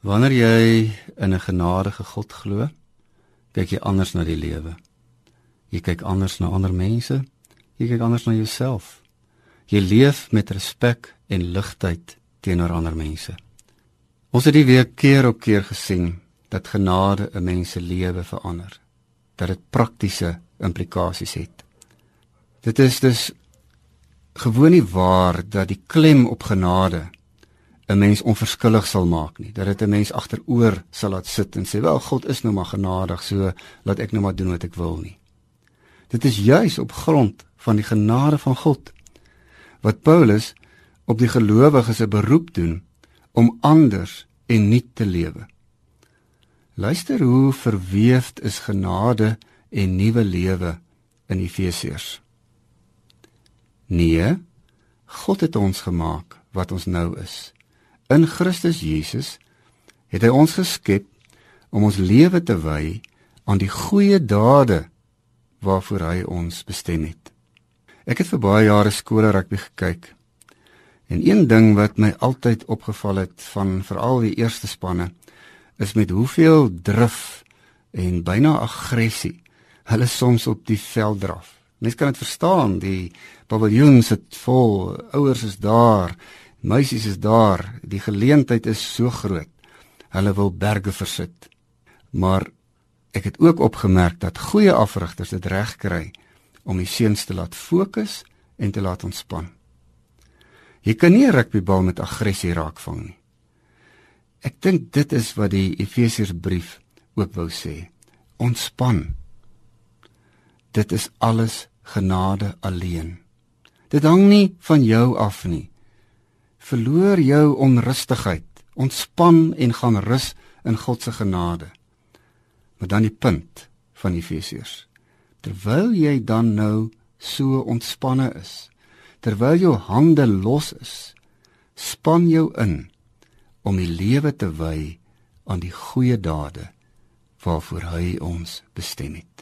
Wanneer jy in 'n genadige God glo, kyk jy anders na die lewe. Jy kyk anders na ander mense. Jy kyk anders na jouself. Jy leef met respek en ligtheid teenoor ander mense. Ons het die week keer op keer gesien dat genade 'n mens se lewe verander. Dat dit praktiese implikasies het. Dit is dus gewoon nie waar dat die klem op genade 'n mens onverskillig sal maak nie. Dat dit 'n mens agteroor sal laat sit en sê, "Wel, God is nou maar genadig, so laat ek nou maar doen wat ek wil nie." Dit is juis op grond van die genade van God wat Paulus op die gelowiges 'n beroep doen om anders en nuut te lewe. Luister hoe verweefd is genade en nuwe lewe in Efesiërs. Nee, God het ons gemaak wat ons nou is. In Christus Jesus het hy ons geskep om ons lewe te wy aan die goeie dade waarvoor hy ons bestem het. Ek het vir baie jare skole rugby gekyk. En een ding wat my altyd opgeval het van veral die eerste spanne is met hoeveel drif en byna aggressie hulle soms op die veld draf. Mens kan dit verstaan, die paviljoens sit vol, ouers is daar, meisies is daar, die geleentheid is so groot. Hulle wil berge versit. Maar ek het ook opgemerk dat goeie afrigters dit reg kry om die seuns te laat fokus en te laat ontspan. Jy kan nie 'n rugbybal met aggressie raakvang nie. Ek dink dit is wat die Efesiërsbrief ook wou sê. Ontspan dit is alles genade alleen. Dit hang nie van jou af nie. Verloor jou onrustigheid, ontspan en gaan rus in God se genade. Maar dan die punt van Efesiërs. Terwyl jy dan nou so ontspanne is, terwyl jou hande los is, span jou in om die lewe te wy aan die goeie dade waarvoor hy ons bestem het.